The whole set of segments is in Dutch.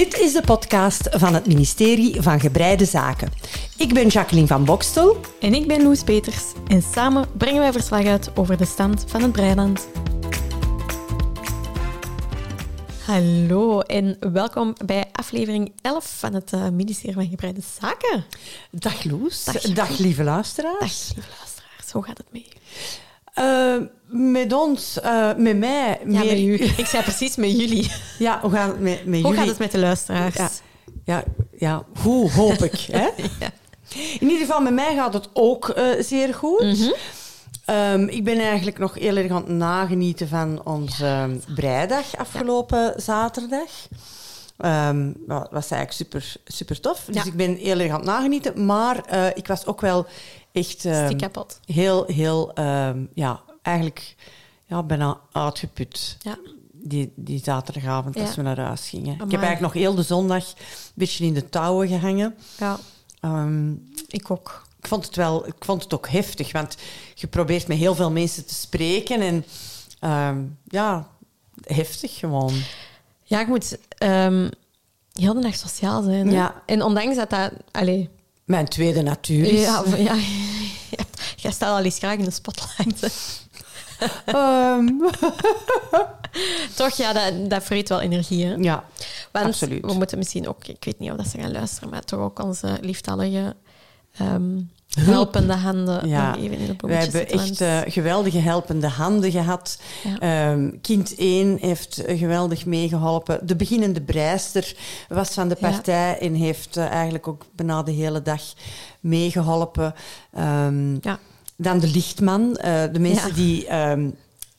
Dit is de podcast van het ministerie van Gebreide Zaken. Ik ben Jacqueline van Bokstel. En ik ben Loes Peters. En samen brengen wij verslag uit over de stand van het Breiland. Hallo en welkom bij aflevering 11 van het uh, ministerie van Gebreide Zaken. Dag Loes. Dag, Dag lieve luisteraars. Dag lieve luisteraars. Hoe gaat het mee? Uh, met ons, uh, met mij. Ja, met u. Ik zei precies met jullie. Ja, hoe gaat het met, met hoe jullie? Hoe gaat het met de luisteraars? Ja, ja, ja hoe hoop ik. Hè? ja. In ieder geval, met mij gaat het ook uh, zeer goed. Mm -hmm. um, ik ben eigenlijk nog heel erg aan het nagenieten van onze breidag afgelopen ja. zaterdag. Um, dat was eigenlijk super, super tof. Dus ik ben heel erg aan het nagenieten. Maar uh, ik was ook wel echt um, kapot. heel, heel, um, ja, eigenlijk ja, bijna uitgeput. Ja. Die, die zaterdagavond ja. als we naar huis gingen. Amai. Ik heb eigenlijk nog heel de zondag een beetje in de touwen gehangen. Ja. Um, ik ook. Ik vond, het wel, ik vond het ook heftig, want je probeert met heel veel mensen te spreken. En ja, heftig gewoon. Ja, ik moet heel de dag sociaal zijn. Ja. En ondanks dat dat... Allez, Mijn tweede natuur is. Ja, ja, ja, jij staat al eens graag in de spotlight. um. Toch, ja, dat, dat vreet wel energie. Hè? Ja, Want absoluut. we moeten misschien ook, ik weet niet of dat ze gaan luisteren, maar toch ook onze lieftallige um, helpende handen ja. even in de We hebben echt uh, geweldige helpende handen gehad. Ja. Um, kind 1 heeft geweldig meegeholpen. De beginnende breister was van de partij ja. en heeft uh, eigenlijk ook bijna de hele dag meegeholpen. Um, ja. Dan de lichtman, uh, de mensen die um,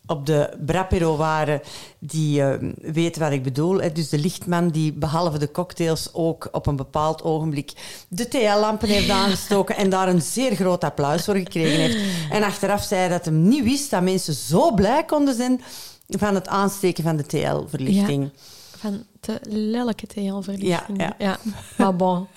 op de Brapero waren, die uh, weten wat ik bedoel. Hè. Dus de lichtman die behalve de cocktails ook op een bepaald ogenblik de TL-lampen heeft aangestoken en daar een zeer groot applaus voor gekregen heeft. En achteraf zei hij dat hij niet wist dat mensen zo blij konden zijn van het aansteken van de TL-verlichting. Ja. Van de lelijke TL-verlichting. Ja, ja. ja, maar bon.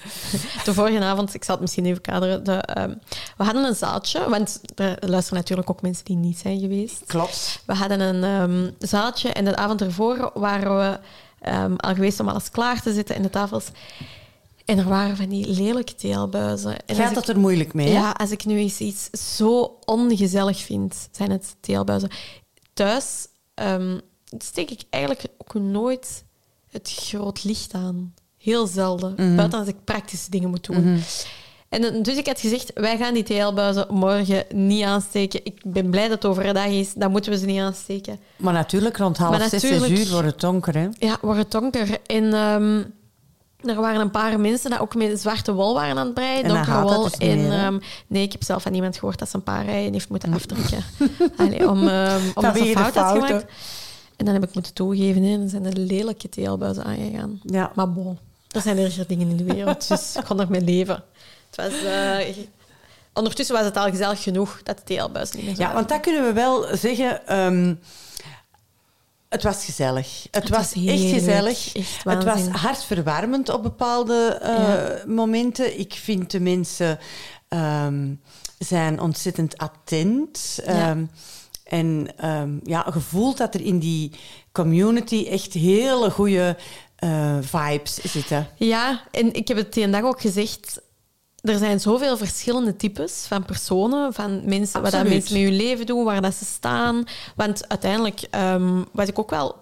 De vorige avond, ik zal het misschien even kaderen. De, um, we hadden een zaaltje, want er luisteren natuurlijk ook mensen die niet zijn geweest. Klopt. We hadden een um, zaaltje en de avond ervoor waren we um, al geweest om alles klaar te zetten in de tafels. En er waren van die lelijke teelbuizen. En Gaat dat er moeilijk mee? Ja, als ik nu eens iets zo ongezellig vind, zijn het teelbuizen. Thuis um, steek ik eigenlijk ook nooit het groot licht aan. Heel zelden. Mm -hmm. Buiten als ik praktische dingen moet doen. Mhm. Mm -hmm. En dus ik had gezegd, wij gaan die TL-buizen morgen niet aansteken. Ik ben blij dat het overdag is, dan moeten we ze niet aansteken. Maar natuurlijk, rond half zes, zes uur wordt het donker, hè? Ja, wordt het donker. En um, er waren een paar mensen die ook met zwarte wol waren aan het breien, donkere wol. Dus en um, nee, ik heb zelf van iemand gehoord dat ze een paar rijen heeft moeten aftrekken. Allee, om um, omdat ze fout had gemaakt. En dan heb ik moeten toegeven, hè, dan zijn er lelijke TL-buizen aangegaan. Ja. Maar bon, er zijn erger dingen in de wereld, dus ik kon nog mee leven. Het was... Uh, ondertussen was het al gezellig genoeg dat de niet meer zo Ja, want dat kunnen we wel zeggen... Um, het was gezellig. Het, het was, was echt gezellig. Echt het was hartverwarmend op bepaalde uh, ja. momenten. Ik vind de mensen um, zijn ontzettend attent. Ja. En um, ja, gevoeld dat er in die community echt hele goede uh, vibes zitten. Ja, en ik heb het die dag ook gezegd. Er zijn zoveel verschillende types van personen, van mensen, wat dat mensen met hun leven doen, waar dat ze staan. Want uiteindelijk um, was ik ook wel,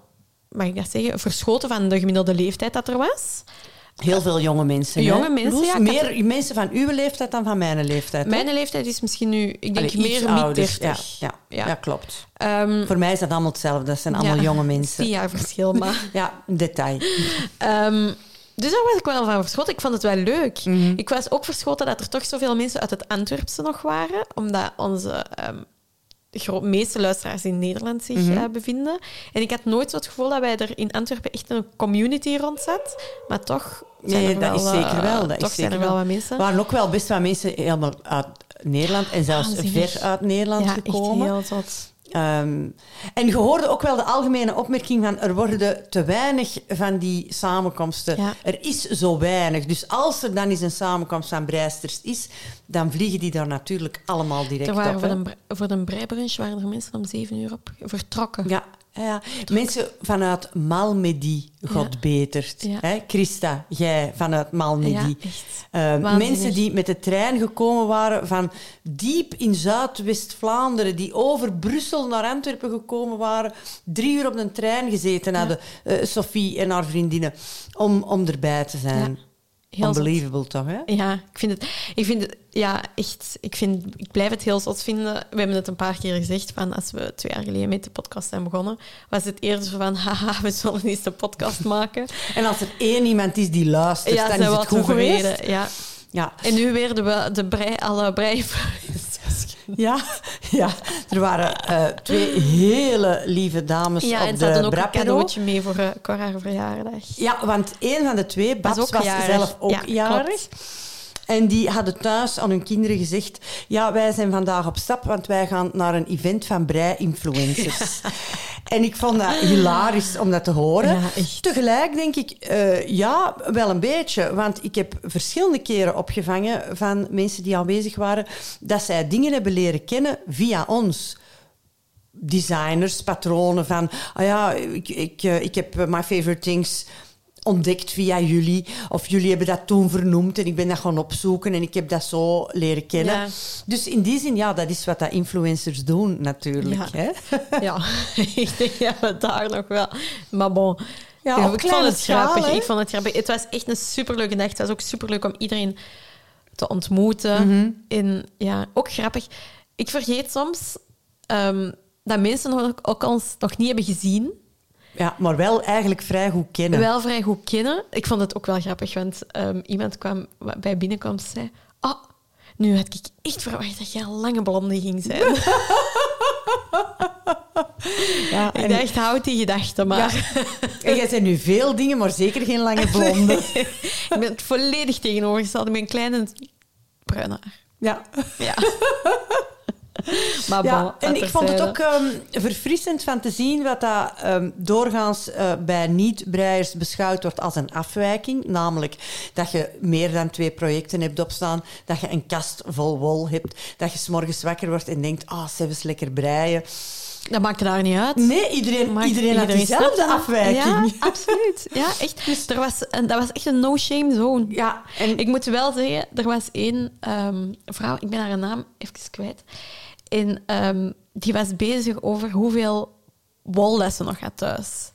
mag ik dat zeggen, verschoten van de gemiddelde leeftijd dat er was. Heel veel jonge mensen. Jonge hè? mensen, Loes, ja. Meer had... mensen van uw leeftijd dan van mijn leeftijd. Mijn leeftijd is misschien nu, ik denk Allee, meer mid 30. Ja, ja, ja. ja klopt. Um, Voor mij is dat allemaal hetzelfde. Dat zijn allemaal jonge mensen. Tien jaar verschil, maar... ja, detail. Um, dus daar was ik wel van verschoten. Ik vond het wel leuk. Mm -hmm. Ik was ook verschoten dat er toch zoveel mensen uit het Antwerpse nog waren, omdat onze... Um, de meeste luisteraars in Nederland zich Mhm. mm -hmm. uh, bevinden. En ik had nooit zo het gevoel dat wij er in Antwerpen echt een community rond zat. Maar toch zijn nee, er dat wel, is zeker wel. Dat toch is zijn zeker er wel wat mensen. Er waren ook wel best wat mensen helemaal uit Nederland en zelfs ver uit Nederland ja, gekomen. Echt heel zot. Um, en je hoorde ook wel de algemene opmerking van er worden te weinig van die samenkomsten. Ja. Er is zo weinig. Dus als er dan eens een samenkomst van breisters is, dan vliegen die daar natuurlijk allemaal direct er waren op. Voor de, voor de breibrunch waren er mensen om zeven uur op vertrokken. Ja, Ja, mensen vanuit Malmedy, God betert. Hè? Christa, jij vanuit Malmedy. Uh, mensen die met de trein gekomen waren van diep in Zuidwest-Vlaanderen, die over Brussel naar Antwerpen gekomen waren, drie uur op een trein gezeten hadden, uh, Sophie en haar vriendinnen, om, om erbij te zijn. Heel Unbelievable toch, hè? Ja, ik vind het... Ik vind het, ja, echt... Ik, vind, ik blijf het heel zot vinden. We hebben het een paar keer gezegd, van als we twee jaar geleden met de podcast zijn begonnen, was het eerder van, haha, we zullen eens een podcast maken. en als er één iemand is die luistert, dan is het goed geweest. Ja. ja. En nu weer de, de brei, alle brei Ja, ja, er waren uh, twee hele lieve dames ja, op en ze hadden ook een cadeautje mee voor uh, verjaardag. Ja, want een van de twee, Babs, was, was zelf ook ja, jarig. Klopt. En die hadden thuis aan hun kinderen gezegd: Ja, wij zijn vandaag op stap, want wij gaan naar een event van brei-influencers. en ik vond dat hilarisch om dat te horen. Ja, Tegelijk denk ik: uh, Ja, wel een beetje. Want ik heb verschillende keren opgevangen van mensen die aanwezig waren dat zij dingen hebben leren kennen via ons designers, patronen van, ah ja, ik, ik, eh, ik heb My Favorite Things ontdekt via jullie. Of jullie hebben dat toen vernoemd en ik ben dat gaan opzoeken en ik heb dat zo leren kennen. Dus in die zin, ja, dat is wat dat influencers doen natuurlijk. Ja, hè? ja. ik denk dat we daar nog wel... Maar bon... Ja, ik vond het grappig. Ik vond het grappig. Het was echt een superleuke dag. Het was ook superleuk om iedereen te ontmoeten. Mm En ja, ook grappig. Ik vergeet soms um, dat mensen ook ons nog niet hebben gezien. Ja, maar wel eigenlijk vrij goed kennen. Wel vrij goed kennen. Ik vond het ook wel grappig, want um, iemand kwam bij binnenkomst zei... Oh, nu had ik echt verwacht dat jij een lange blonde ging zijn. ja, en... Ik dacht, houd die gedachte maar. Ja. En jij zijn nu veel dingen, maar zeker geen lange blonde. ik ben het volledig tegenovergesteld. Ik ben een kleine bruine Ja. Ja. maar ja, en ik vond het ook um, verfrissend van te zien wat dat um, doorgaans uh, bij niet-breiers beschouwd wordt als een afwijking. Namelijk dat je meer dan twee projecten hebt opstaan, dat je een kast vol wol hebt, dat je s'morgens wakker wordt en denkt, ah, oh, zelfs lekker breien. Dat maakt daar niet uit. Nee, iedereen, maakt, iedereen, had dezelfde afwijking. Ja, absoluut. Ja, echt. Dus er was, dat was echt een no-shame zone. Ja, en ik moet wel zeggen, er was één um, vrouw, ik ben haar naam even kwijt, en um, die was bezig over hoeveel wollessen nog had thuis.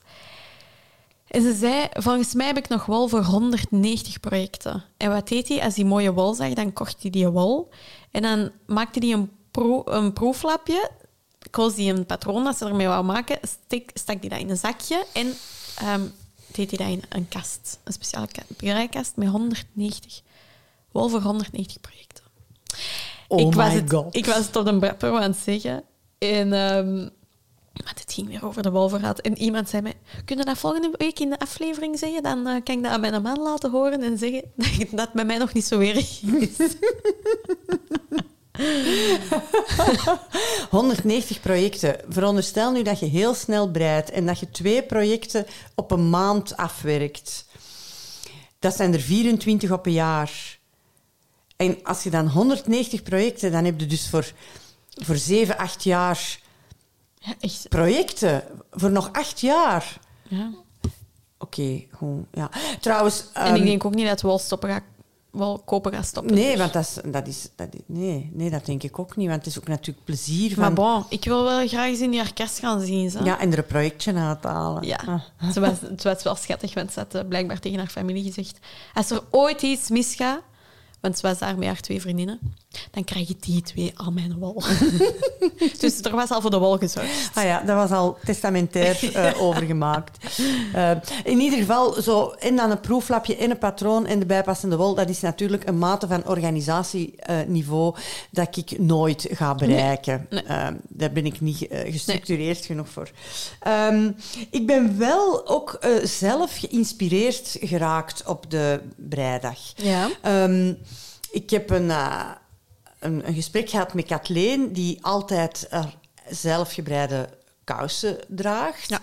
En ze zei, volgens mij heb ik nog wol voor 190 projecten. En wat deed hij? Als hij mooie wol zag, dan kocht hij die wol. En dan maakte hij een, een proeflapje. Koos hij een patroon dat ze ermee wou maken. Stak, hij dat in een zakje. En um, deed hij dat in een kast. Een speciale breikkast met 190. Wol voor 190 projecten. Oh ik was my het, god. Ik was het op een brapper aan het zeggen. En um, het ging weer over de wolverhaal. En iemand zei mij, kun je dat volgende week in de aflevering zeggen? Dan uh, kan ik dat aan mijn man laten horen en zeggen dat dat bij mij nog niet zo erg is. 190 projecten. Veronderstel nu dat je heel snel breidt en dat je twee projecten op een maand afwerkt. Dat zijn er 24 op een jaar. En als je dan 190 projecten, dan heb je dus voor, voor 7, 8 jaar ja, echt. projecten. Voor nog 8 jaar. Ja. Oké, okay, ja. Trouwens... Um, en ik ehm, denk ook niet dat we wel stoppen gaan wel kopen gaan stoppen. Nee, dus. want dat is, dat is, dat is, nee, nee, dat denk ik ook niet. Want het is ook natuurlijk plezier van... Maar bon, ik wil wel graag eens in die orkest gaan zien. Zo. Ja, en er een projectje uithalen. Ja, ah. het, was, het was wel schattig, want ze had blijkbaar tegen haar familie gezegd... Als er ooit iets misgaat, want ze was daar met haar twee vriendinnen. Dan krijg je die twee al mijn wol. dus er was al voor de wol gezorgd. Ah ja, dat was al testamentair uh, overgemaakt. Uh, in ieder geval, zo, en dan een proeflapje en een patroon en de bijpassende wol, dat is natuurlijk een mate van organisatieniveau dat ik nooit ga bereiken. Nee, nee. Uh, daar ben ik niet gestructureerd nee. genoeg voor. Um, ik ben wel ook zelf geïnspireerd geraakt op de breidag. Ja. Um, ik heb een, uh, een, een, gesprek gehad met Kathleen, die altijd uh, zelfgebreide kousen draagt. Ja.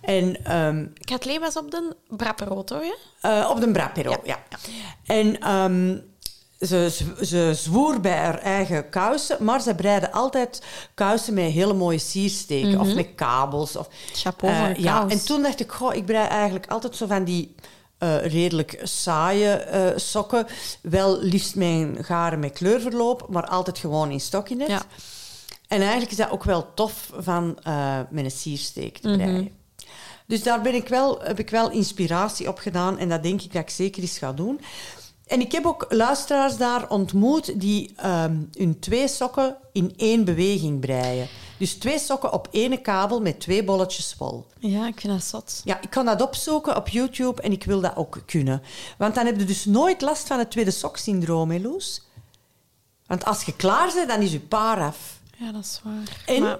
En, um, Kathleen was op de Brappero, toch? Uh, op de Brappero, ja. ja. En um, ze, ze zwoer bij haar eigen kousen, maar ze breide altijd kousen met hele mooie siersteken of met kabels. Of, Chapeau een ja. En toen dacht ik, goh, ik breid eigenlijk altijd zo van die eh, redelijk saaie eh, sokken. Wel liefst mijn garen met kleurverloop, maar altijd gewoon in stokje Ja. En eigenlijk is dat ook wel tof van eh, een siersteek te breien. Dus daar ben ik wel, heb ik wel inspiratie op gedaan en dat denk ik dat ik zeker eens ga doen. En ik heb ook luisteraars daar ontmoet die ehm, hun twee sokken in één beweging breien. Dus twee sokken op één kabel met twee bolletjes wol. Ja, ik vind dat zot. Ja, ik kan dat opzoeken op YouTube en ik wil dat ook kunnen. Want dan heb je dus nooit last van het tweede sok-syndroom, hè, Loes? Want als je klaar bent, dan is je paar af. Ja, dat is waar. En? Maar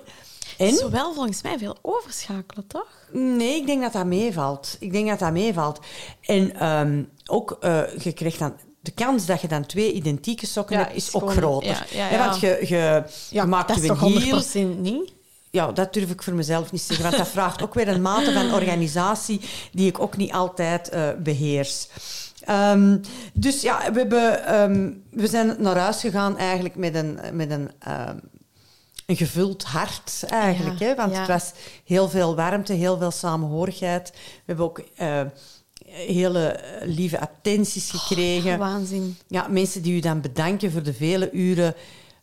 En? het is wel volgens mij veel overschakelen, toch? Nee, ik denk dat dat meevalt. Ik denk dat dat meevalt. En ehm, ook, eh, je krijgt dan... De kans dat je dan twee identieke sokken Ja, hebt, is is ook groter. ja, ja, want je, je, je maakt je toch heel... 100% niet? Ja, dat durf ik voor mezelf niet zeggen. Want dat vraagt ook weer een mate van organisatie die ik ook niet altijd eh, beheers. Ehm, dus ja, we, hebben, ehm, we zijn naar huis gegaan eigenlijk met een, met een, ehm, een gevuld hart eigenlijk. Hè? Want het was heel veel warmte, heel veel samenhorigheid. We hebben ook eh, hele lieve attenties gekregen. Waanzin. Ja, mensen die u dan bedanken voor de vele uren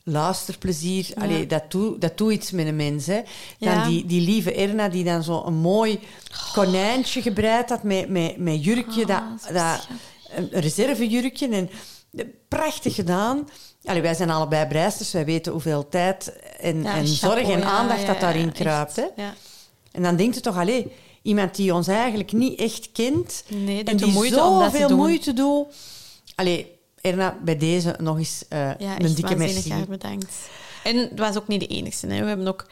luisterplezier. Ja. Allee, dat doet dat doet iets met een mens. Hè. Dan Ja. die, die lieve Erna die dan zo een mooi konijntje gebreid had met, met, met jurkje, Oh, dat, dat, een reservejurkje. En, eh, prachtig gedaan. Allee, wij zijn allebei breisters, wij weten hoeveel tijd en, Ja, en chapeau, zorg en aandacht dat daarin kruipt. Hè. Ja. En dan denkt je toch, allee, iemand die ons eigenlijk niet echt kent Nee, en die moeite zoveel moeite doet. Allee, Erna, bij deze nog eens eh, Ja, een dikke merci. haar bedankt. En het was ook niet de enigste. Hè. We hebben ook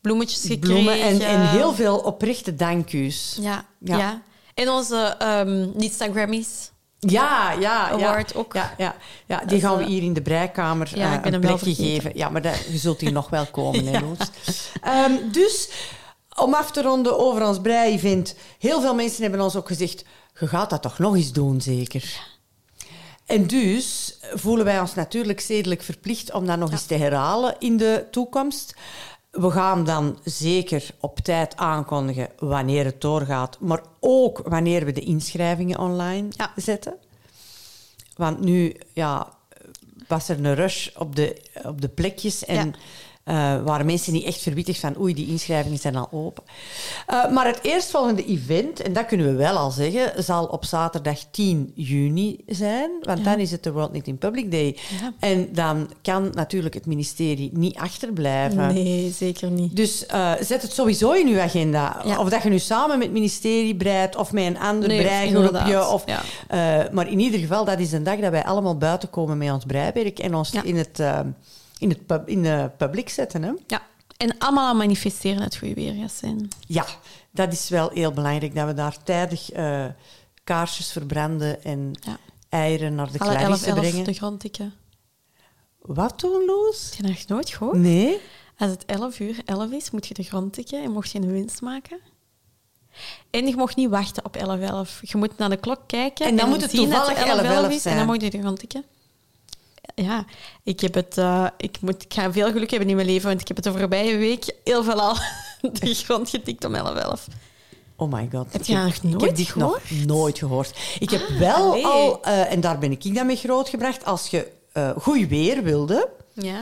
bloemetjes gekregen. Bloemen en, en heel veel oprechte danku's. Ja, Ja. ja. En onze ehm Instagrammies. Ja, ja, ja. Award ook. Ja, ja, ja die gaan we eh, hier in de breikamer Ja, eh, een plekje geven. Ja, maar dat, je zult hier nog wel komen, hè, Loes. Ehm, dus, om af te ronden over ons brei-event. Heel veel mensen hebben ons ook gezegd... Je gaat dat toch nog eens doen, zeker? En dus voelen wij ons natuurlijk zedelijk verplicht om dat nog eens te herhalen in de toekomst. We gaan dan zeker op tijd aankondigen wanneer het doorgaat, maar ook wanneer we de inschrijvingen online Ja. zetten. Want nu ja, was er een rush op de, op de plekjes en Ja. Eh, waren mensen niet echt verwittigd van oei, die inschrijvingen zijn al open. Eh, maar het eerstvolgende event, en dat kunnen we wel al zeggen, zal op zaterdag 10 juni zijn. Want dan is het de World Knitting Public Day. Ja. En dan kan natuurlijk het ministerie niet achterblijven. Nee, zeker niet. Dus eh, zet het sowieso in uw agenda. Ja. Of dat je nu samen met het ministerie breidt of met een ander Nee, breigroepje. Of, maar in ieder geval, dat is een dag dat wij allemaal buiten komen met ons breiwerk en ons in, het, in, het pub, in de publiek zetten. Hè? Ja. En allemaal aan manifesteren dat het goede weer gaat zijn. Ja, dat is wel heel belangrijk, dat we daar tijdig eh, kaarsjes verbranden en Ja. eieren naar de Alle 11, Clarisse 11 brengen. de grond tikken. Wat doen, Loes? Heb je dat nooit gehoord? Nee? Als het 11 uur 11 is, moet je de grond tikken en mocht je een winst maken. En je mocht niet wachten op 11 11. Je moet naar de klok kijken En dan moet het zien dat toevallig 11 11 11 is zijn. en dan moet je de grond tikken. Ja, ik, heb het, eh, ik, moet, ik ga veel geluk hebben in mijn leven, want ik heb het de voorbije week heel veel al de grond getikt om 11 11. Oh my god. Heb je Ik nooit heb dit nog nooit gehoord. Ik heb Ah, wel allee. al, eh, en daar ben ik dan mee grootgebracht, als je eh goed weer wilde, Ja.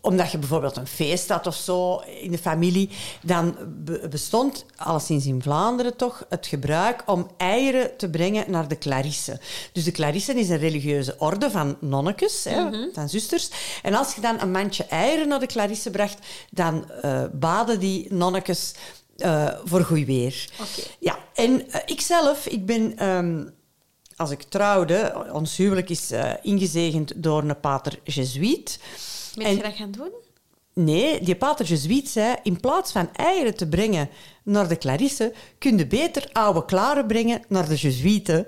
Omdat je bijvoorbeeld een feest had of zo in de familie, dan be- bestond, alleszins in Vlaanderen toch, het gebruik om eieren te brengen naar de Clarisse. Dus de Clarisse is een religieuze orde van nonnekes, hè, Mhm. van zusters. En als je dan een mandje eieren naar de Clarisse bracht, dan eh, baden die nonnekes eh, voor goed weer. Ja, en eh, ikzelf, ik ben... ehm, als ik trouwde, ons huwelijk is ingezegend door een pater Jezuïet. En- je dat gaan doen? Nee, die pater Jezuïet zei, in plaats van eieren te brengen naar de Clarisse, kun je beter oude klaren brengen naar de Jezuïeten.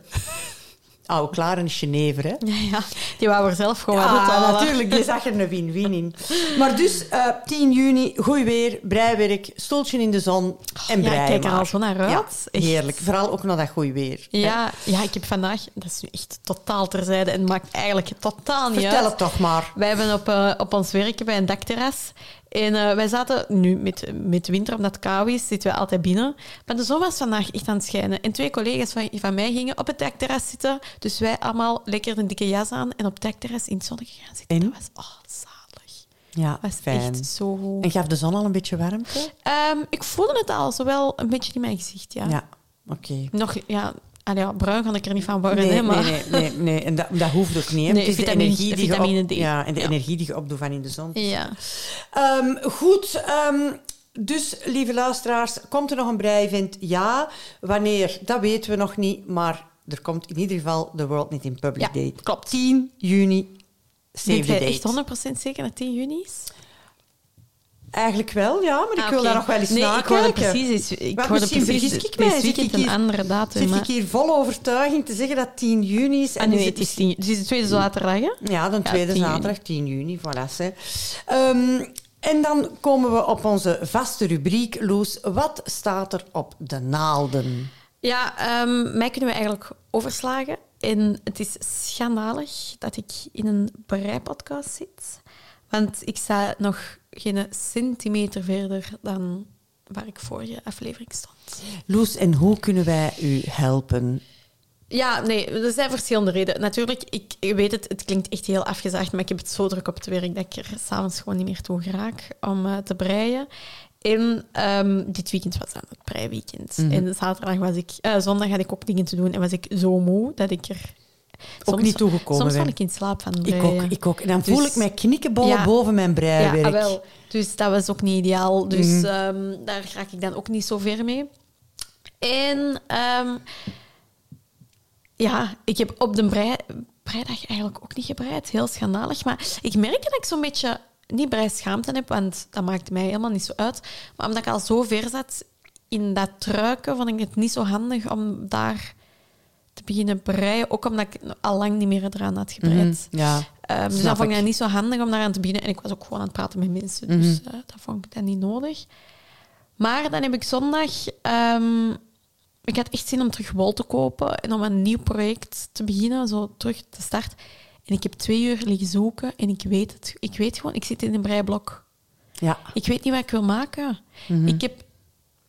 Oude klaar in Genever. Hè? Ja, ja, die wou er zelf gewoon Ja, natuurlijk. Die zag er een win-win in. Maar dus, uh, 10 juni, goed weer, breiwerk, stoeltje in de zon en breien. Ja, kijk er al zo naar uit. Ja, heerlijk. Vooral ook nog dat goed weer. Ja, ja, ik heb vandaag... Dat is nu echt totaal terzijde en maakt eigenlijk totaal niet Vertel uit. het toch maar. Wij hebben op, uh, op ons werk bij een dakterras en uh, wij zaten nu met, met winter, omdat het kou is, zitten we altijd binnen. Maar de zon was vandaag echt aan het schijnen. En twee collega's van, van mij gingen op het dakterras zitten. Dus wij allemaal lekker een dikke jas aan en op het dakterras in het zonnetje gaan zitten. En? Dat was oh, zalig. Ja, was fijn. echt zo. En gaf de zon al een beetje warmte? Um, ik voelde het al, zowel een beetje in mijn gezicht, ja. Ja, oké. Okay. Nog, ja, Ah, ja, bruin kan ik er niet van worden. Nee, hè, maar... nee, nee, nee, nee. En dat, dat hoeft ook niet. Hè. Nee, het is vitamine, de energie die vitamine je op, D. Ja, en de ja. energie die je opdoet van in de zon. Ja. Um, goed, um, dus lieve luisteraars, komt er nog een brei-event? Ja. Wanneer? Dat weten we nog niet, maar er komt in ieder geval de World Knit in Public ja, Day. klopt. 10 juni, save Denk the date. echt 100% zeker dat 10 juni is? Eigenlijk wel, ja, maar ik Ah, wil daar nog wel eens nee, naar ik hoorde kijken. precies, ik Want hoorde misschien precies vergis ik mij. Zit ik een andere datum. Zit maar... ik hier vol overtuiging te zeggen dat 10 juni is? Ah, nee, is het is 10 Dus het is de tweede zaterdag, hè? Ja, de tweede 10 juni. zaterdag, 10 juni, voilà. Hè. Um, en dan komen we op onze vaste rubriek, Loes. Wat staat er op de naalden? Ja, um, mij kunnen we eigenlijk overslagen. En het is schandalig dat ik in een breipodcast zit. Want ik sta nog geen centimeter verder dan waar ik vorige aflevering stond. Loes, en hoe kunnen wij u helpen? Ja, nee, er zijn verschillende redenen. Natuurlijk, ik, ik weet het, het klinkt echt heel afgezaagd, maar ik heb het zo druk op het werk dat ik er s'avonds gewoon niet meer toe raak om uh, te breien. En um, dit weekend was dan het breiweekend. Mhm. Mm -hmm. En zaterdag was ik... Uh, zondag had ik ook dingen te doen en was ik zo moe dat ik er... Ook niet toegekomen Soms ben. val ik in slaap van Ik breien. ook, ik ook. En dan voel Dus- ik mij knikkenbollen Ja. boven mijn breiwerk. Ja, ah, wel. Dus dat was ook niet ideaal. Dus ehm, daar raak ik dan ook niet zo ver mee. En ehm, ja, ik heb op de brei, breidag eigenlijk ook niet gebreid. Heel schandalig. Maar ik merk dat ik zo'n beetje niet breischaamte heb, want dat maakt mij helemaal niet zo uit. Maar omdat ik al zo ver zat in dat truiken, vond ik het niet zo handig om daar te beginnen breien. Ook omdat ik al lang niet meer eraan had gebreid. Mhm, Ja. Um, dus dan vond ik dat niet zo handig om daaraan te beginnen. En ik was ook gewoon aan het praten met mensen, dus Mhm. uh, dat vond ik dan niet nodig. Maar dan heb ik zondag... Um, ik had echt zin om terug wol te kopen en om een nieuw project te beginnen, zo terug te starten. En ik heb twee uur liggen zoeken en ik weet het. Ik weet gewoon, ik zit in een breiblok. ja. Ik weet niet wat ik wil maken. Mhm. Ik heb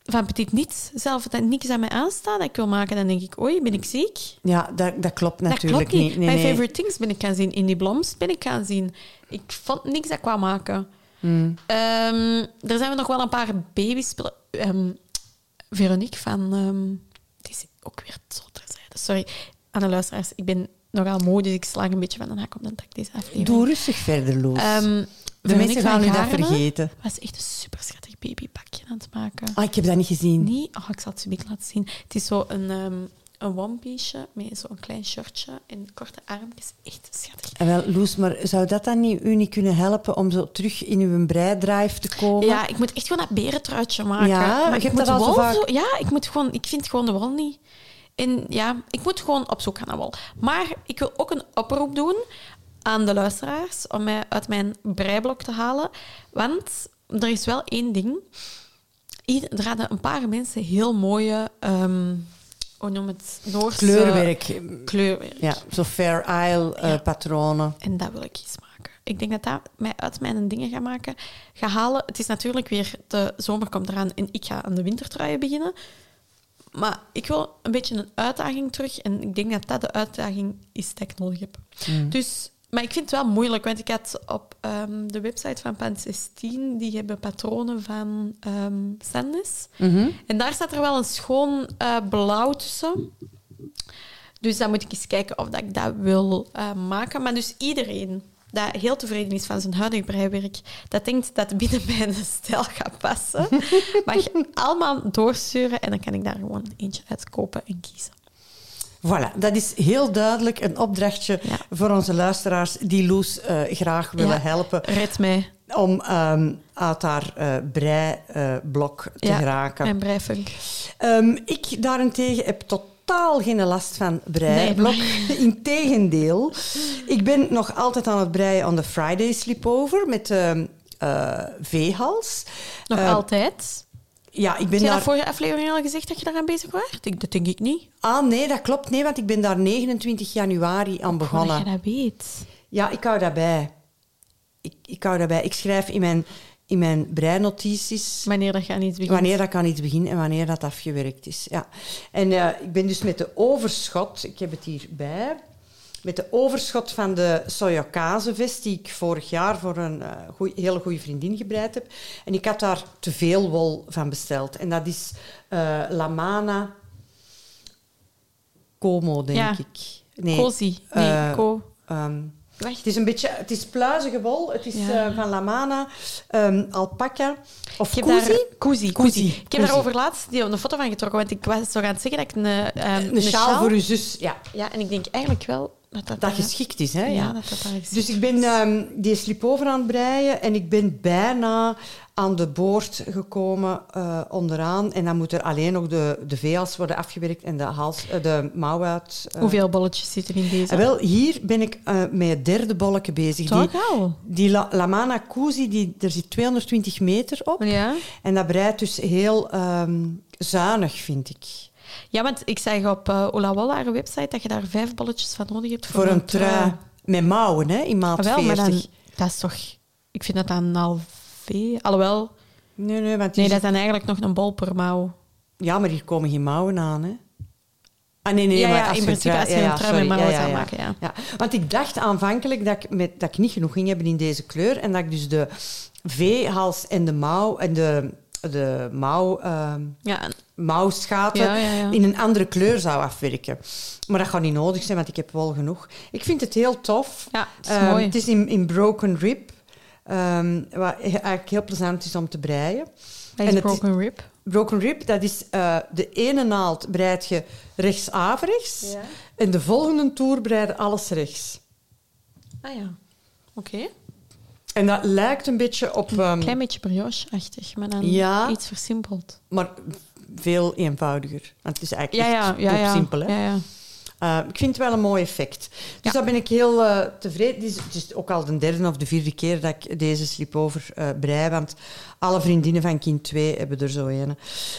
van petit niets zelf dat niks aan mij aanstaat dat ik wil maken. Dan denk ik, oei, ben ik ziek? Ja, dat, dat klopt Dat natuurlijk klopt niet. Nee, Mijn nee. favorite things ben ik gaan zien. In die bloms ben ik gaan zien. Ik vond niks dat ik maken. Mm. Ehm, er zijn nog wel een paar babyspullen. Ehm Veronique van... ehm, die is ook weer zo terzijde. Sorry, aan de luisteraars. Ik ben nogal moe, dus ik slaag een beetje van de hak op de tak deze aflevering. Doe rustig verder, Loes. Ehm, de mensen gaan nu dat vergeten. was echt een super schattig babypakje aan het maken. Ah, ik heb dat niet gezien. Nee, oh, ik zal het zo laten zien. Het is zo een, ehm een one-piece met zo'n klein shirtje en korte armpjes. Echt schattig. En wel, Loes, maar zou dat dan niet, u niet kunnen helpen om zo terug in uw breidrive te komen? Ja, ik moet echt gewoon dat berentruitje maken. Ja, maar je ik moet dat vaak- zo- Ja, ik moet gewoon... Ik vind gewoon de wol niet. En ja, ik moet gewoon op zoek gaan naar wol. Maar ik wil ook een oproep doen aan de luisteraars om mij uit mijn breiblok te halen. Want er is wel één ding. Ieder- Er hadden een paar mensen heel mooie... ehm hoe noem het? Noorse... Kleurwerk. Kleurwerk. Ja, zo Fair Isle eh, Ja. patronen. En dat wil ik eens maken. Ik denk dat dat mij uit mijn dingen gaat maken. Ga halen. Het is natuurlijk weer... De zomer komt eraan en ik ga aan de wintertruien beginnen. Maar ik wil een beetje een uitdaging terug. En ik denk dat dat de uitdaging is die ik nodig heb. Dus... Maar ik vind het wel moeilijk, want ik had op ehm, de website van Pan 16, die hebben patronen van. Mhm. En daar staat er wel een schoon eh, blauw tussen. Dus dan moet ik eens kijken of dat ik dat wil eh, maken. Maar dus iedereen dat heel tevreden is van zijn huidige breiwerk, dat denkt dat het binnen mijn stijl gaat passen, mag je allemaal doorsturen en dan kan ik daar gewoon eentje uitkopen en kiezen. Voilà, dat is heel duidelijk een opdrachtje Ja. voor onze luisteraars die Loes eh, graag willen Ja. helpen Red mij. om ehm, uit haar eh breiblok te Ja, geraken. Mijn breifunk. Ehm, ik daarentegen heb totaal totaal geen last van breiblok. Nee, Integendeel. Ik ben nog altijd aan het breien aan de Friday Sleepover met de uh, veehals. Nog uh, altijd? Ja, ik ben Heb je daar... vorige aflevering al gezegd dat je daaraan bezig was? Dat denk ik niet. Ah, nee, dat klopt. Nee, want ik ben daar 29 januari aan begonnen. Dat je dat weet. Ja, ik hou daarbij. Ik, ik hou daarbij. Ik schrijf in mijn, in mijn breinotities... Wanneer dat aan iets begint. Wanneer dat aan iets begint en wanneer dat afgewerkt is. Ja. En uh, ik ben dus met de overschot... Ik heb het hierbij met de overschot van de sojakazevest die ik vorig jaar voor een uh, goeie, hele goede vriendin gebreid heb. En ik had daar te veel wol van besteld. En dat is uh, Lamana Como, denk ja. ik. Nee, Cozy. Nee, Co. Um, het is een beetje, het is pluizige wol. Het is ja. uh, van Lamana, um, alpaca of. Kuzi. Kuzi. Ik heb daarover laatst die, een foto van getrokken, want ik was zo gaan zeggen dat ik een, um, een, een sjaal, sjaal voor uw zus. Ja. ja, en ik denk eigenlijk wel dat dat, dat geschikt is. Hè? Ja, ja. dat dat Dus ik ben um, die slipover aan het breien en ik ben bijna aan de boord gekomen uh, onderaan. En dan moet er alleen nog de, de veehals worden afgewerkt en de, hals, uh, de mouw uit. Uh. Hoeveel bolletjes zitten in deze? wel, hier ben ik met het derde bolletje bezig. Toch die, al? Die La, Lamana die, er zit 220 meter op. Ja. En dat breidt dus heel um, zuinig, vind ik. Ja, want ik zag op uh, Olawalla, haar website, dat je daar vijf bolletjes van nodig hebt voor, voor een trui. trui. Met mouwen, hè, in maat ah, wel, 40. Maar dan, dat is toch... Ik vind dat dan al veel... Alhoewel... Nee, nee, want nee, dat is dan eigenlijk nog een bol per mouw. Ja, maar hier komen geen mouwen aan, hè. Ah, nee, nee, ja, maar ja, als in principe als je een trui met mouwen zou maken, ja. ja. Want ik dacht aanvankelijk dat ik, met, dat ik niet genoeg ging hebben in deze kleur en dat ik dus de V-hals en de mouw en de, de mouw... Uh, ja, mouwschaten ja, ja, ja. in een andere kleur zou afwerken. Maar dat gaat niet nodig zijn, want ik heb wel genoeg. Ik vind het heel tof. Ja, het is um, mooi. Het is in, in broken rib, um, wat eigenlijk heel plezant is om te breien. Wat is broken is, rib? Broken rib, dat is uh, de ene naald breid je rechts-averechts en de volgende toer breid alles rechts. Ah ja, oké. Okay. En dat lijkt een beetje op... Een um, klein beetje brioche-achtig, maar dan ja, iets versimpeld. Maar veel eenvoudiger. Want het is eigenlijk ja, ja, echt ja, simpel. Hè? Ja, ja. Uh, ik vind het wel een mooi effect. Dus daar ben ik heel uh, tevreden. Het is, het is ook al de derde of de vierde keer dat ik deze slipover uh, brei, want alle vriendinnen van kind 2 hebben er zo een.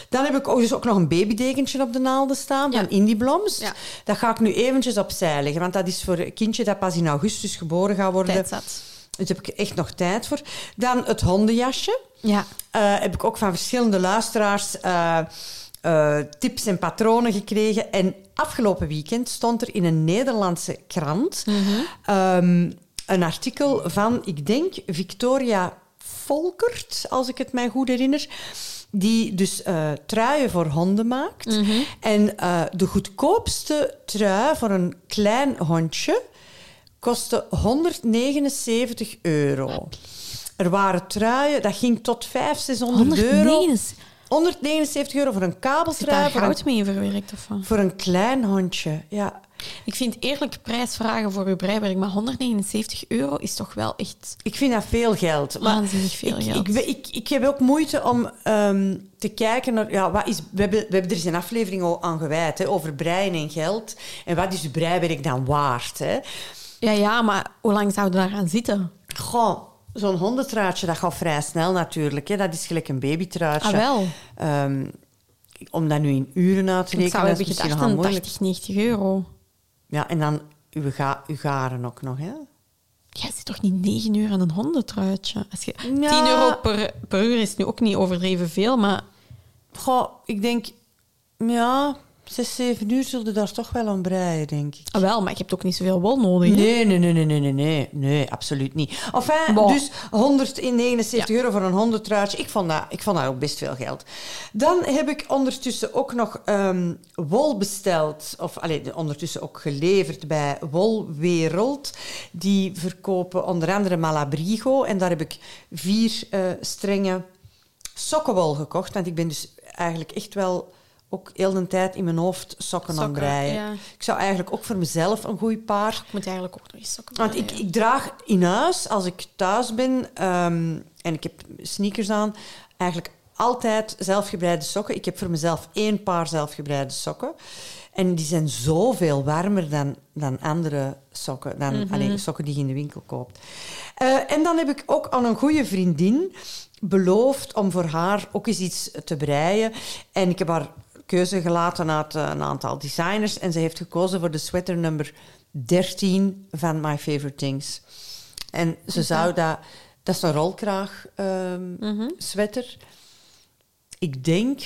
Dan heb ik ook, dus ook nog een babydekentje op de naalden staan van Ja. Indie Bloms. Ja. Dat ga ik nu eventjes opzij leggen, want dat is voor een kindje dat pas in augustus geboren gaat worden. Tijd zat. Dus daar heb ik echt nog tijd voor. Dan het hondenjasje. Ja. Uh, heb ik ook van verschillende luisteraars uh, uh, tips en patronen gekregen. En afgelopen weekend stond er in een Nederlandse krant Mhm. um, een artikel van, ik denk, Victoria Volkert, als ik het mij goed herinner. Die dus truien voor honden maakt. Mhm. En de goedkoopste trui voor een klein hondje kostte 179 euro. Er waren truien, dat ging tot 500, 600 euro. 179. 179 euro voor een kabeltrui. daar Voor een, goud mee verwerkt of wat? voor een klein hondje, ja. Ik vind eerlijk prijsvragen voor uw breiwerk, maar 179 euro is toch wel echt Ik vind dat veel geld. Waanzinnig veel ik, geld. Ik, ik, ik heb ook moeite om um, te kijken naar... Ja, wat is, we, hebben, we hebben er eens een aflevering al aan gewijd, hè, over breien en geld. En wat is uw breiwerk dan waard? Hè? Ja, ja, maar hoe lang zouden we daar gaan zitten? Goh, zo'n hondentruitje, dat gaat vrij snel natuurlijk. Hè. Dat is gelijk een babytruitje. Ah, wel. Um, om dat nu in uren uit te rekenen, zou dat is misschien gedacht nogal aan moeilijk. 80, 90 euro. Ja, en dan uw, ga, uw garen ook nog, hè? Jij zit toch niet 9 uur aan een hondentruitje? Als je, Ja. 10 euro per, per uur is nu ook niet overdreven veel, maar Goh, ik denk... Ja, zes, zeven uur zullen daar toch wel aan breien, denk ik. ah, wel, maar je hebt ook niet zoveel wol nodig. Nee, nee, nee, nee, nee, nee, nee, nee, absoluut niet. Enfin, Bon. dus 179 euro voor een hondentruitje. Ik vond, dat, ik vond dat ook best veel geld. Dan heb ik ondertussen ook nog ehm, wol besteld. Of allee, ondertussen ook geleverd bij Wolwereld. Die verkopen onder andere Malabrigo. En daar heb ik vier eh, strengen sokkenwol gekocht. Want ik ben dus eigenlijk echt wel ook heel de tijd in mijn hoofd sokken, aan Sokken, breien. ja. Ik zou eigenlijk ook voor mezelf een goed paar Ik moet eigenlijk ook nog eens sokken want ik, ik draag in huis, als ik thuis ben ehm, en ik heb sneakers aan, eigenlijk altijd zelfgebreide sokken. Ik heb voor mezelf één paar zelfgebreide sokken. En die zijn zoveel warmer dan, dan andere sokken. Dan mm sokken die je in de winkel koopt. Uh, en dan heb ik ook aan een goede vriendin beloofd om voor haar ook eens iets te breien. En ik heb haar keuze gelaten uit uh, een aantal designers. En ze heeft gekozen voor de sweater nummer 13 van My Favorite Things. En ze zou dat... Dat is een rolkraag um, mm sweater. Ik denk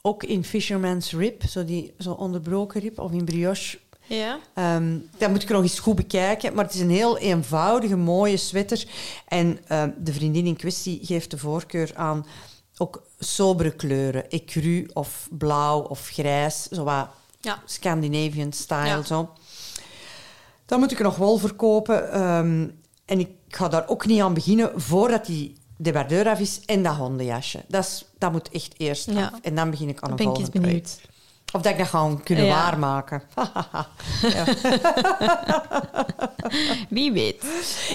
ook in Fisherman's Rib, zo die zo onderbroken rib, of in brioche. Ja. Um, dat moet ik nog eens goed bekijken. Maar het is een heel eenvoudige, mooie sweater. En uh, de vriendin in kwestie geeft de voorkeur aan ook sobere kleuren. Ecru of blauw of grijs. Zo wat ja. Scandinavian style. Ja. Zo. Dat moet ik nog wel verkopen. Um, en ik ga daar ook niet aan beginnen voordat die debardeur af is en dat hondenjasje. Dat, is, dat moet echt eerst af. En dan begin ik aan een volgende project. Of dat ik dat gewoon kunnen waarmaken. Wie weet.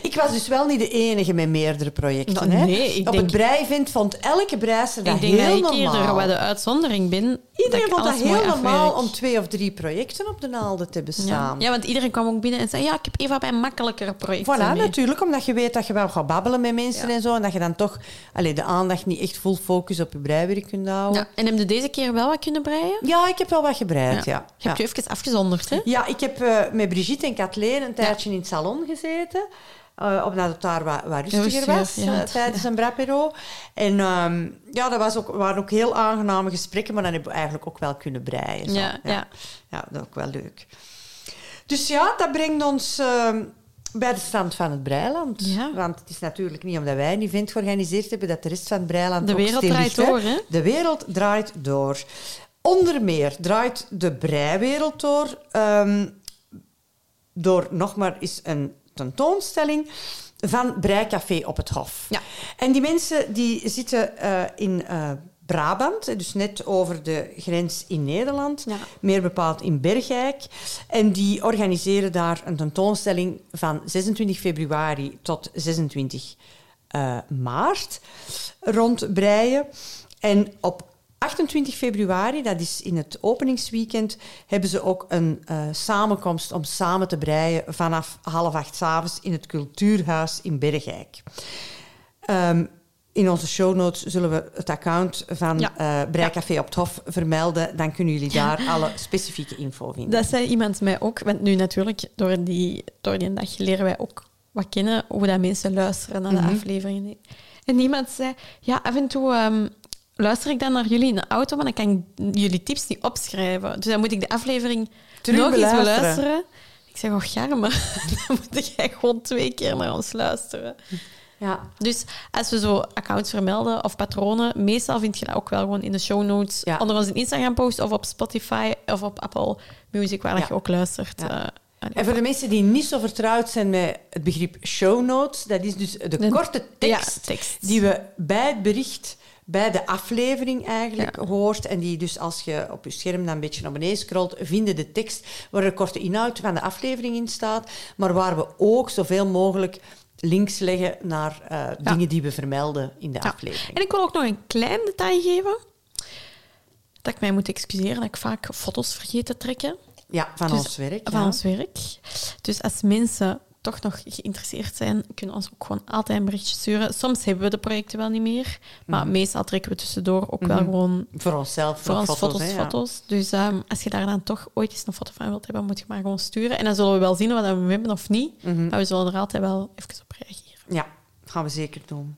Ik was dus wel niet de enige met meerdere projecten. Nou, nee, ik Op denk... het breivind vond elke breister dat heel normaal. Ik denk dat ik eerder wat de uitzondering ben. Iedereen vond dat heel normaal om twee of drie projecten op de naalden te bestaan. Ja. want iedereen kwam ook binnen en zei... Ja, ik heb even bij makkelijkere projecten Voilà, natuurlijk. Omdat je weet dat je wel gaat babbelen met mensen en zo. En dat je dan toch allee, de aandacht niet echt full focus op je breiwerk kunt houden. En heb je deze keer wel wat kunnen breien? Ja, ik heb wel wat gebreid, ja. Je hebt je even afgezonderd, hè? Ja, ik heb uh, met Brigitte en Kathleen een tijdje in het salon gezeten. Uh, omdat het daar wat, wat rustiger was ja, uh, tijdens een brapero. En um, ja, dat was ook, waren ook heel aangename gesprekken, maar dan hebben we eigenlijk ook wel kunnen breien. Zo. Ja, ja. ja, dat is ook wel leuk. Dus ja, dat brengt ons uh, bij de stand van het Breiland. Ja. Want het is natuurlijk niet omdat wij een event georganiseerd hebben dat de rest van het Breiland De wereld draait door, hè? De wereld draait door. Onder meer draait de breiwereld door, um, door nog maar eens een tentoonstelling van Breicafé op het Hof. Ja. En die mensen die zitten uh, in uh, Brabant, dus net over de grens in Nederland, ja. meer bepaald in Bergijk. En die organiseren daar een tentoonstelling van 26 februari tot 26 uh, maart rond breien. En op 28 februari, dat is in het openingsweekend, hebben ze ook een uh, samenkomst om samen te breien vanaf half acht s avonds in het Cultuurhuis in Bergijk. Um, in onze show notes zullen we het account van ja. uh, Breicafé ja. op het Hof vermelden. Dan kunnen jullie daar alle specifieke info vinden. Dat zei iemand mij ook. Want nu natuurlijk, door die, door die dag leren wij ook wat kennen hoe dat mensen luisteren naar de mm -hmm. afleveringen. En iemand zei, ja, af en toe um, luister ik dan naar jullie in de auto, maar dan kan ik jullie tips niet opschrijven. Dus dan moet ik de aflevering Terug nog eens beluisteren. Ik zeg, oh Garme, dan moet jij gewoon twee keer naar ons luisteren. Ja. Dus als we zo accounts vermelden of patronen, meestal vind je dat ook wel gewoon in de show notes ja. onder onze Instagram-post of op Spotify of op Apple Music, waar ja. je ook luistert. Ja. Uh, en voor de mensen die niet zo vertrouwd zijn met het begrip show notes, dat is dus de, de korte tekst, tekst, die we bij het bericht bij de aflevering eigenlijk hoort. En die dus als je op je scherm dan een beetje naar beneden scrolt, vinden de tekst waar de korte inhoud van de aflevering in staat. Maar waar we ook zoveel mogelijk links leggen naar uh, dingen die we vermelden in de aflevering. En ik wil ook nog een klein detail geven. Dat ik mij moet excuseren dat ik vaak foto's vergeet te trekken. Ja, van dus, ons werk. Van ons werk. Dus als mensen toch nog geïnteresseerd zijn, kunnen ons ook gewoon altijd een berichtje sturen. Soms hebben we de projecten wel niet meer, maar mm. meestal trekken we tussendoor ook wel mhm. gewoon... Voor onszelf. Voor ons foto's, foto's. foto's. Dus um, als je daar dan toch ooit eens een foto van wilt hebben, moet je maar gewoon sturen. En dan zullen we wel zien wat we hebben of niet, -hmm. maar we zullen er altijd wel even op reageren. Ja, gaan we zeker doen.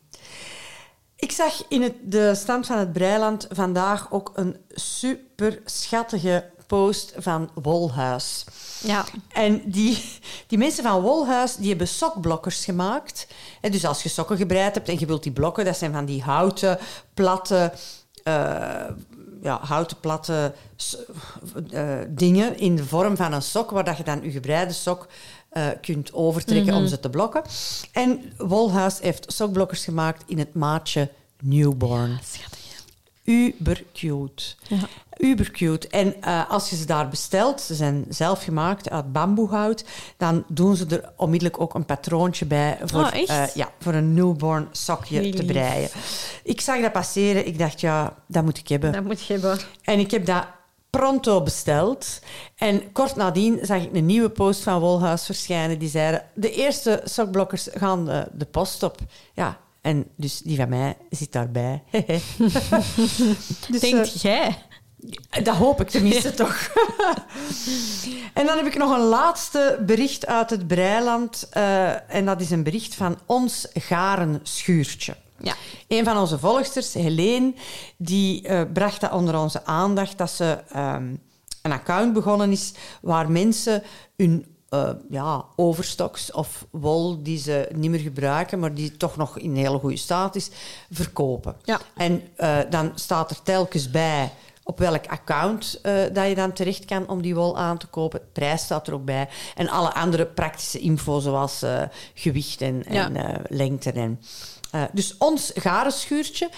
Ik zag in het, de stand van het Breiland vandaag ook een super schattige post van Wolhuis. Ja. En die, die mensen van Wolhuis die hebben sokblokkers gemaakt. En dus als je sokken gebreid hebt en je wilt die blokken, dat zijn van die houten, platte, uh, ja, houten, platte uh, dingen in de vorm van een sok, waar dat je dan je gebreide sok uh, kunt overtrekken om mhm. ze te blokken. En Wolhuis heeft sokblokkers gemaakt in het maatje Newborn. Ja, uber cute. Ja. Uber cute. En eh, als je ze daar bestelt, ze zijn zelf gemaakt uit bamboehout, dan doen ze er onmiddellijk ook een patroontje bij voor, oh, uh, ja, voor een newborn sokje te breien. Ik zag dat passeren, ik dacht, ja, dat moet ik hebben. Dat moet je hebben. En ik heb dat pronto besteld. En kort nadien zag ik een nieuwe post van Wolhuis verschijnen. Die zeiden, de eerste sokblokkers gaan de, de post op. Ja, en dus die van mij zit daarbij. dus, Denkt uh, jij? Dat hoop ik tenminste toch. en dan heb ik nog een laatste bericht uit het Breiland. Uh, en dat is een bericht van ons garen schuurtje. Ja. Een van onze volgsters, Helene, die uh, bracht dat onder onze aandacht dat ze um, een account begonnen is waar mensen hun uh, ja, overstoks of wol die ze niet meer gebruiken, maar die toch nog in hele goede staat is, verkopen. Ja. En dan staat er telkens bij op welk account uh, dat je dan terecht kan om die wol aan te kopen. De prijs staat er ook bij. En alle andere praktische info, zoals uh, gewicht en, ja. en uh, lengte. En, dus ons garenschuurtje...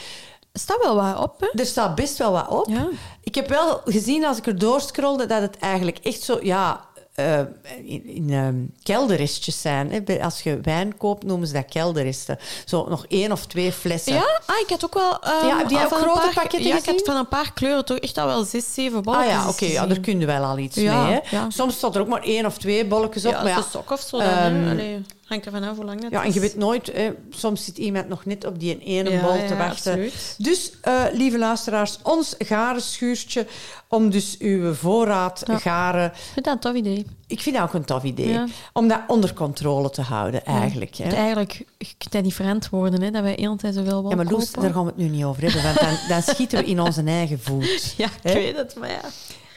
Er staat wel wat op, hè? Er staat best wel wat op. Ja. Ik heb wel gezien, als ik er doorscrollde, dat het eigenlijk echt zo... Ja, uh, in, in um, kelderrestjes zijn. Hè. Als je wijn koopt, noemen ze dat kelderresten. Zo nog één of twee flessen. Ja, ah, ik had ook wel... Um, ja, heb jij ook grote paar, pakketten Ja, gezien? ik had van een paar kleuren toch echt al wel zes, zeven bolletjes Ah ja, oké. Okay, ja, daar kun je wel al iets ja, mee. Hè. Soms staat er ook maar één of twee bolletjes op. Ja, maar ja, sok of zo dan. Um, hangt er vanaf hoe lang dat ja, en je weet nooit... Hè, soms zit iemand nog net op die ene ja, bol ja, te wachten. Absoluut. Dus, uh, lieve luisteraars, ons garenschuurtje om dus uw voorraad Ja. garen... Ik vind dat een tof idee. Ik vind dat ook een tof idee. Ja. Om dat onder controle te houden, eigenlijk. Hè. Eigenlijk, kunt dat niet verantwoorden, hè, dat wij de hele tijd zoveel Ja, maar Loes, daar gaan we het nu niet over hebben, want dan, dan schieten we in onze eigen voet. Ja, ik Hè? weet het, maar ja.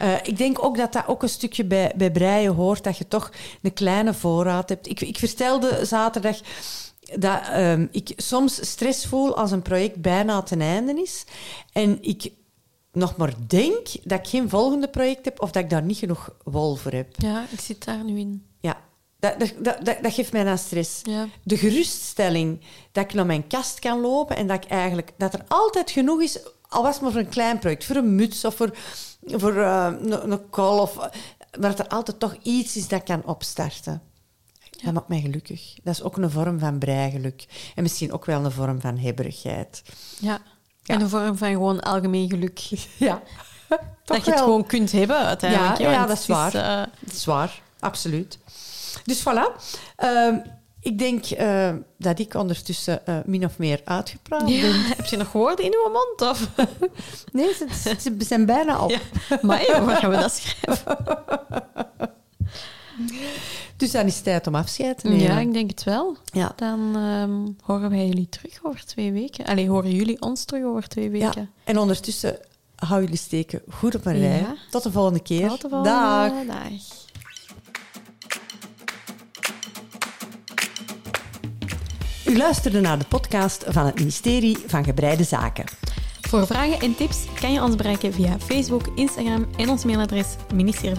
Uh, ik denk ook dat dat ook een stukje bij, bij breien hoort, dat je toch een kleine voorraad hebt. Ik, ik vertelde zaterdag dat um, ik soms stress voel als een project bijna ten einde is. En ik nog maar denk dat ik geen volgende project heb of dat ik daar niet genoeg wol voor heb. Ja, ik zit daar nu in. Ja, dat, dat, dat, dat, dat geeft mij dan stress. Ja. De geruststelling dat ik naar mijn kast kan lopen en dat, ik eigenlijk, dat er altijd genoeg is, al was het maar voor een klein project, voor een muts of voor, voor uh, een, een kol, of, maar dat er altijd toch iets is dat kan opstarten. Dat maakt mij gelukkig. Dat is ook een vorm van breigeluk. En misschien ook wel een vorm van hebberigheid. Ja. Ja. En een vorm van gewoon algemeen geluk. Ja. dat je het gewoon kunt hebben, uiteindelijk. Ja, ja, want dat is waar. eh, Dat is waar, absoluut. Dus voilà. Ehm, ik denk eh, dat ik ondertussen eh, min of meer uitgepraat ja. ben. Heb je nog woorden in uw mond? Of? Nee, ze, ze zijn bijna op. Ja. Maar waar gaan we dat schrijven? Dus dan is het tijd om afscheid te nemen. Ja, ik denk het wel. Ja. Dan ehm, horen wij jullie terug over twee weken. Allee, horen jullie ons terug over twee weken. Ja. En ondertussen hou jullie steken goed op een rij. Tot de volgende keer. Tot de volgende Dag. dag. U luisterde naar de podcast van het ministerie van Gebreide Zaken. Voor vragen en tips kan je ons bereiken via Facebook, Instagram en ons mailadres ministerie